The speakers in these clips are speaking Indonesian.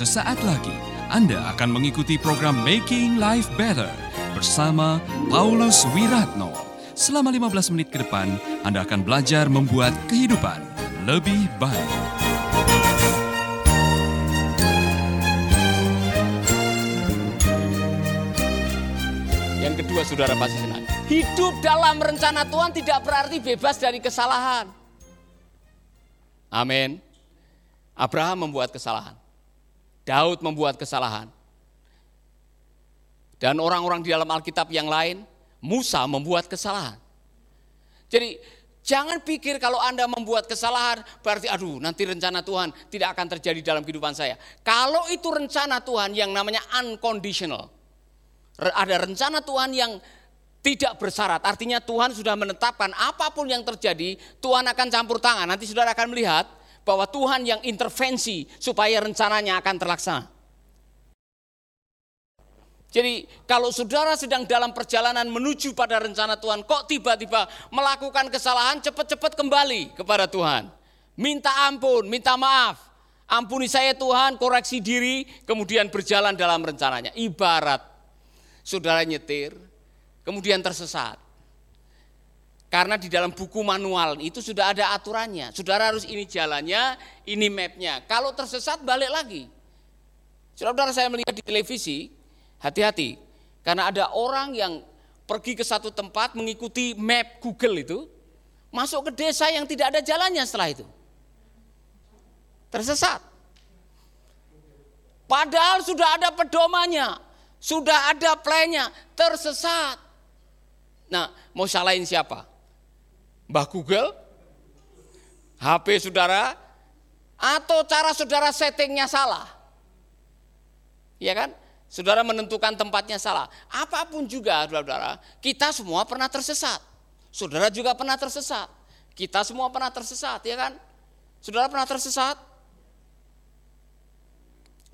Sesaat lagi Anda akan mengikuti program Making Life Better bersama Paulus Wiratno. Selama 15 menit ke depan, Anda akan belajar membuat kehidupan lebih baik. Yang kedua saudara pasti senang. Hidup dalam rencana Tuhan tidak berarti bebas dari kesalahan. Amin. Abraham membuat kesalahan. Daud membuat kesalahan. Dan orang-orang di dalam Alkitab yang lain, Musa membuat kesalahan. Jadi jangan pikir kalau Anda membuat kesalahan berarti aduh nanti rencana Tuhan tidak akan terjadi dalam kehidupan saya. Kalau itu rencana Tuhan yang namanya unconditional. Ada rencana Tuhan yang tidak bersyarat. Artinya Tuhan sudah menetapkan apa pun yang terjadi, Tuhan akan campur tangan. Nanti saudara akan melihat bahwa Tuhan yang intervensi supaya rencananya akan terlaksana. Jadi kalau saudara sedang dalam perjalanan menuju pada rencana Tuhan, kok tiba-tiba melakukan kesalahan, cepat-cepat kembali kepada Tuhan. Minta ampun, minta maaf. Ampuni saya Tuhan, koreksi diri, kemudian berjalan dalam rencananya. Ibarat saudara nyetir, kemudian tersesat. Karena di dalam buku manual itu sudah ada aturannya. Saudara harus ini jalannya, ini mapnya. Kalau tersesat balik lagi. Saudara-saudara saya melihat di televisi, hati-hati. Karena ada orang yang pergi ke satu tempat mengikuti map Google itu, masuk ke desa yang tidak ada jalannya setelah itu. Tersesat. Padahal sudah ada pedomannya, sudah ada plannya, tersesat. Nah, mau salahin siapa? Mbah Google, HP saudara, atau cara saudara settingnya salah. Ya kan? Saudara menentukan tempatnya salah. Apa pun juga, saudara, kita semua pernah tersesat. Saudara juga pernah tersesat. Kita semua pernah tersesat, ya kan? Saudara pernah tersesat?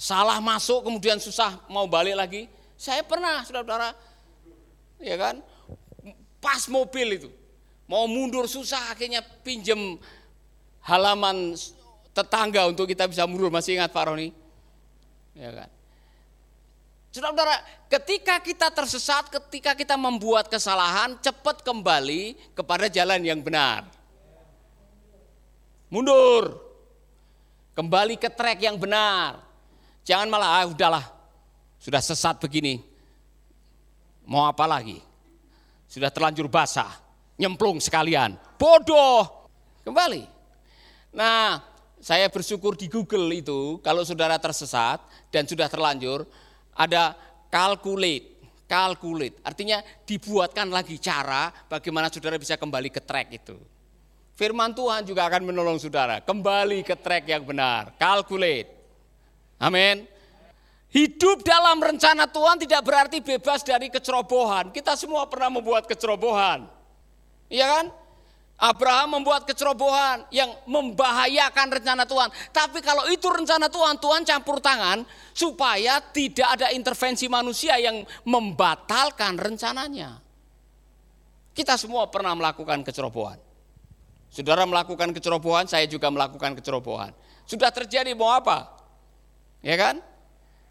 Salah masuk kemudian susah mau balik lagi. Saya pernah, saudara-saudara. Ya kan? Pas mobil itu. Mau mundur susah akhirnya pinjem halaman tetangga untuk kita bisa mundur. Masih ingat Pak Roni? Ya kan? Saudara-saudara, ketika kita tersesat, ketika kita membuat kesalahan, cepat kembali kepada jalan yang benar. Mundur. Kembali ke trek yang benar. Jangan malah, ah udahlah, sudah sesat begini. Mau apa lagi? Sudah terlanjur basah, nyemplung sekalian. Bodoh. Kembali. Nah, saya bersyukur di Google itu, kalau saudara tersesat dan sudah terlanjur, ada calculate. Calculate, artinya dibuatkan lagi cara bagaimana saudara bisa kembali ke track itu. Firman Tuhan juga akan menolong saudara kembali ke track yang benar. Calculate. Amin. Hidup dalam rencana Tuhan tidak berarti bebas dari kecerobohan. Kita semua pernah membuat kecerobohan. Iya kan? Abraham membuat kecerobohan yang membahayakan rencana Tuhan. Tapi kalau itu rencana Tuhan, Tuhan campur tangan supaya tidak ada intervensi manusia yang membatalkan rencananya. Kita semua pernah melakukan kecerobohan. Saudara melakukan kecerobohan, saya juga melakukan kecerobohan. Sudah terjadi mau apa? Ya kan?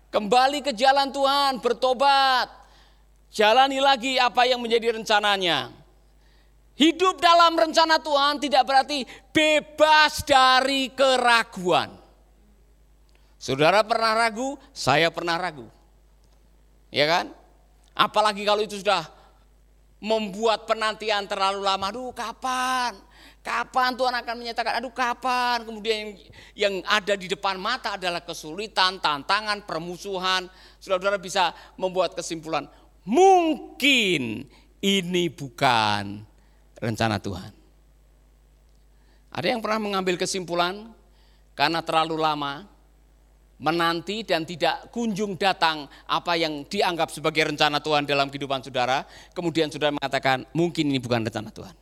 Kembali ke jalan Tuhan, bertobat. Jalani lagi apa yang menjadi rencananya. Hidup dalam rencana Tuhan tidak berarti bebas dari keraguan. Saudara pernah ragu, saya pernah ragu. Ya kan? Apalagi kalau itu sudah membuat penantian terlalu lama. Aduh kapan? Kapan Tuhan akan menyatakan, aduh kapan? Kemudian yang, yang ada di depan mata adalah kesulitan, tantangan, permusuhan. Saudara-saudara bisa membuat kesimpulan, mungkin ini bukan rencana Tuhan. Ada yang pernah mengambil kesimpulan karena terlalu lama menanti dan tidak kunjung datang apa yang dianggap sebagai rencana Tuhan dalam kehidupan saudara, kemudian saudara mengatakan mungkin ini bukan rencana Tuhan.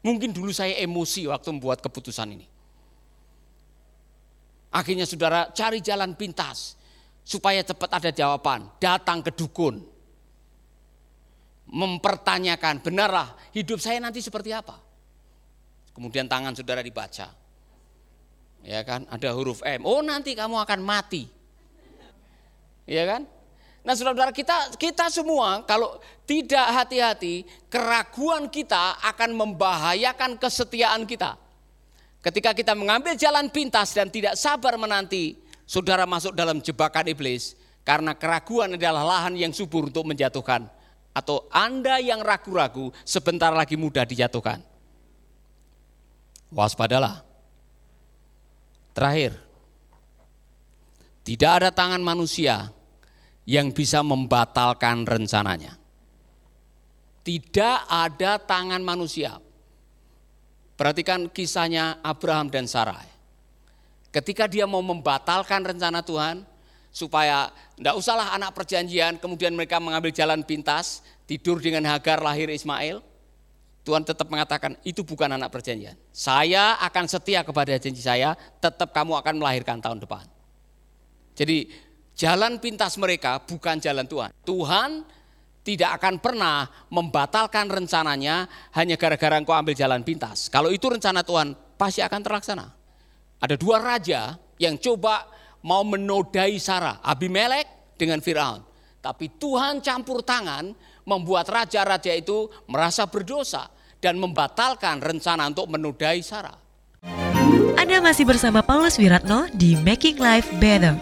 Mungkin dulu saya emosi waktu membuat keputusan ini. Akhirnya saudara cari jalan pintas supaya cepat ada jawaban, datang ke dukun, mempertanyakan, benarlah hidup saya nanti seperti apa? Kemudian tangan saudara dibaca. Ya kan, ada huruf M. Oh nanti kamu akan mati. ya kan? Nah, saudara-saudara kita kita semua kalau tidak hati-hati, keraguan kita akan membahayakan kesetiaan kita. Ketika kita mengambil jalan pintas dan tidak sabar menanti, saudara masuk dalam jebakan iblis karena keraguan adalah lahan yang subur untuk menjatuhkan atau Anda yang ragu-ragu sebentar lagi mudah dijatuhkan. Waspadalah. Terakhir, tidak ada tangan manusia yang bisa membatalkan rencananya. Tidak ada tangan manusia. Perhatikan kisahnya Abraham dan Sarai. Ketika dia mau membatalkan rencana Tuhan, supaya tidak usahlah anak perjanjian, kemudian mereka mengambil jalan pintas, tidur dengan Hagar lahir Ismail, Tuhan tetap mengatakan itu bukan anak perjanjian. Saya akan setia kepada janji saya, tetap kamu akan melahirkan tahun depan. Jadi jalan pintas mereka bukan jalan Tuhan. Tuhan tidak akan pernah membatalkan rencananya hanya gara-gara engkau ambil jalan pintas. Kalau itu rencana Tuhan pasti akan terlaksana. Ada dua raja yang coba mau menodai Sarah, Abimelek dengan Firaun. Tapi Tuhan campur tangan membuat raja-raja itu merasa berdosa dan membatalkan rencana untuk menodai Sarah. Anda masih bersama Paulus Wiratno di Making Life Better.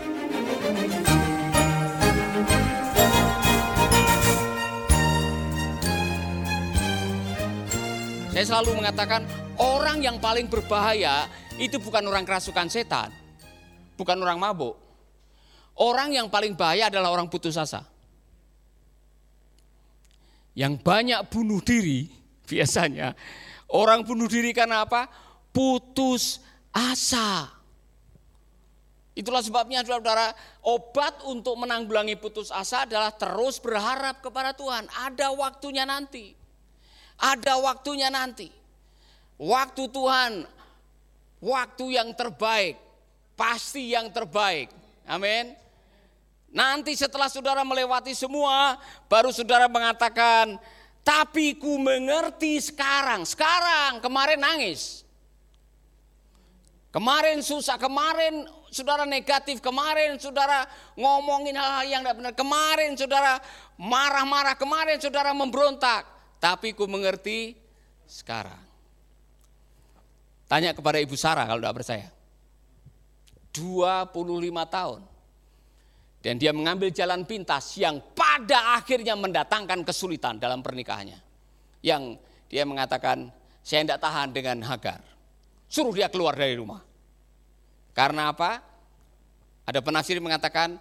Saya selalu mengatakan orang yang paling berbahaya itu bukan orang kerasukan setan, bukan orang mabuk. Orang yang paling bahaya adalah orang putus asa. Yang banyak bunuh diri biasanya orang bunuh diri karena apa? Putus asa. Itulah sebabnya saudara, obat untuk menanggulangi putus asa adalah terus berharap kepada Tuhan. Ada waktunya nanti. Ada waktunya nanti. Waktu Tuhan, waktu yang terbaik, pasti yang terbaik. Amin. Nanti setelah saudara melewati semua, baru saudara mengatakan, tapi ku mengerti sekarang. Sekarang, kemarin nangis. Kemarin susah, kemarin saudara negatif, kemarin saudara ngomongin hal-hal yang tidak benar, kemarin saudara marah-marah, kemarin saudara memberontak tapi ku mengerti sekarang. Tanya kepada Ibu Sarah kalau tidak percaya. 25 tahun. Dan dia mengambil jalan pintas yang pada akhirnya mendatangkan kesulitan dalam pernikahannya. Yang dia mengatakan, saya tidak tahan dengan Hagar. Suruh dia keluar dari rumah. Karena apa? Ada penafsir mengatakan,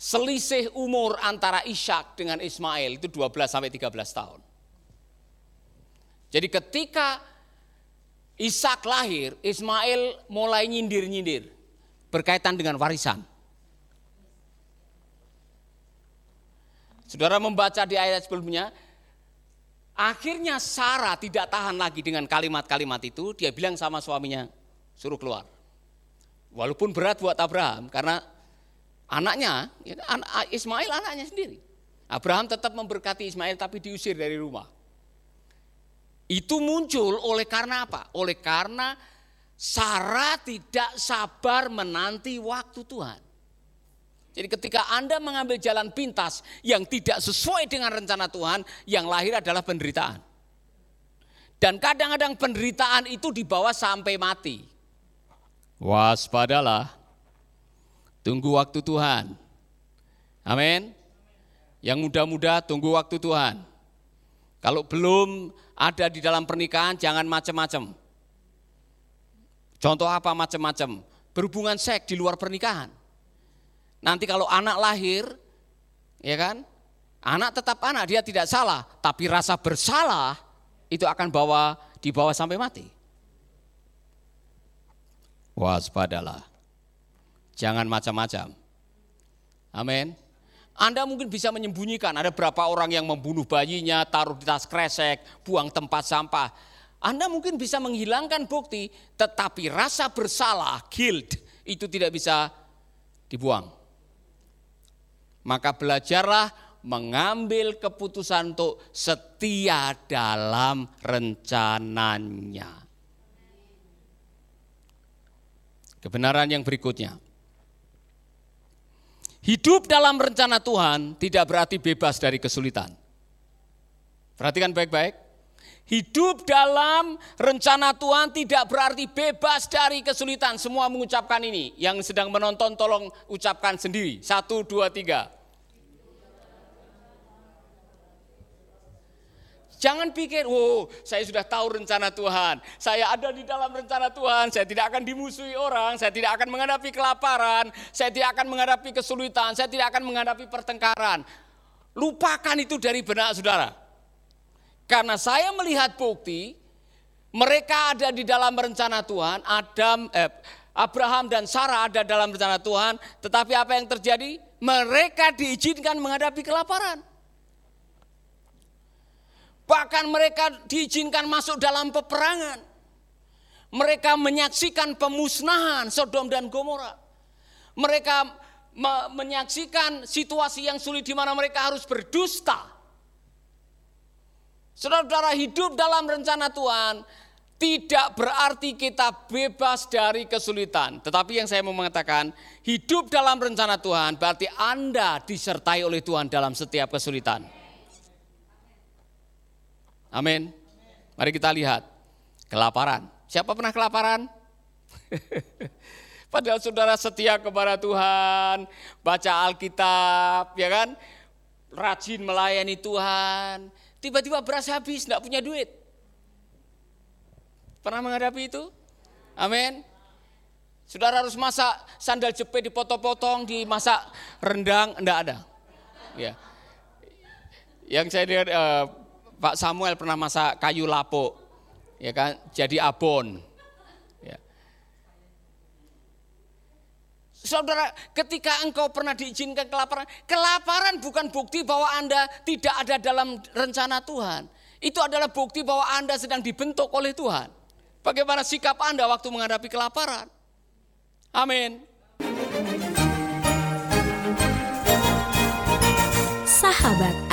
Selisih umur antara Ishak dengan Ismail itu 12 sampai 13 tahun. Jadi ketika Ishak lahir, Ismail mulai nyindir-nyindir berkaitan dengan warisan. Saudara membaca di ayat sebelumnya, akhirnya Sarah tidak tahan lagi dengan kalimat-kalimat itu, dia bilang sama suaminya, suruh keluar. Walaupun berat buat Abraham, karena Anaknya, ya, Ismail anaknya sendiri. Abraham tetap memberkati Ismail tapi diusir dari rumah. Itu muncul oleh karena apa? Oleh karena Sarah tidak sabar menanti waktu Tuhan. Jadi ketika Anda mengambil jalan pintas yang tidak sesuai dengan rencana Tuhan, yang lahir adalah penderitaan. Dan kadang-kadang penderitaan itu dibawa sampai mati. Waspadalah. Tunggu waktu Tuhan. Amin. Yang muda-muda tunggu waktu Tuhan. Kalau belum ada di dalam pernikahan jangan macam-macam. Contoh apa macam-macam? Berhubungan seks di luar pernikahan. Nanti kalau anak lahir, ya kan? Anak tetap anak, dia tidak salah, tapi rasa bersalah itu akan bawa dibawa sampai mati. Waspadalah. Jangan macam-macam. Amin. Anda mungkin bisa menyembunyikan, ada berapa orang yang membunuh bayinya, taruh di tas kresek, buang tempat sampah. Anda mungkin bisa menghilangkan bukti, tetapi rasa bersalah, guilt, itu tidak bisa dibuang. Maka belajarlah mengambil keputusan untuk setia dalam rencananya. Kebenaran yang berikutnya, Hidup dalam rencana Tuhan tidak berarti bebas dari kesulitan. Perhatikan baik-baik. Hidup dalam rencana Tuhan tidak berarti bebas dari kesulitan. Semua mengucapkan ini. Yang sedang menonton tolong ucapkan sendiri. Satu, dua, tiga. Jangan pikir, oh saya sudah tahu rencana Tuhan. Saya ada di dalam rencana Tuhan. Saya tidak akan dimusuhi orang. Saya tidak akan menghadapi kelaparan. Saya tidak akan menghadapi kesulitan. Saya tidak akan menghadapi pertengkaran. Lupakan itu dari benak saudara. Karena saya melihat bukti, mereka ada di dalam rencana Tuhan. Adam, eh, Abraham dan Sarah ada dalam rencana Tuhan. Tetapi apa yang terjadi? Mereka diizinkan menghadapi kelaparan. Bahkan mereka diizinkan masuk dalam peperangan. Mereka menyaksikan pemusnahan Sodom dan Gomora. Mereka me menyaksikan situasi yang sulit di mana mereka harus berdusta. Saudara-saudara hidup dalam rencana Tuhan tidak berarti kita bebas dari kesulitan. Tetapi yang saya mau mengatakan, hidup dalam rencana Tuhan berarti Anda disertai oleh Tuhan dalam setiap kesulitan. Amin. Mari kita lihat. Kelaparan. Siapa pernah kelaparan? Padahal saudara setia kepada Tuhan, baca Alkitab, ya kan? Rajin melayani Tuhan. Tiba-tiba beras habis, tidak punya duit. Pernah menghadapi itu? Amin. Saudara harus masak sandal jepit dipotong-potong, dimasak rendang, enggak ada. Ya. Yang saya uh, Pak Samuel pernah masak kayu lapuk, ya kan, jadi abon. Ya. Saudara, ketika engkau pernah diizinkan kelaparan, kelaparan bukan bukti bahwa Anda tidak ada dalam rencana Tuhan. Itu adalah bukti bahwa Anda sedang dibentuk oleh Tuhan. Bagaimana sikap Anda waktu menghadapi kelaparan? Amin. Sahabat,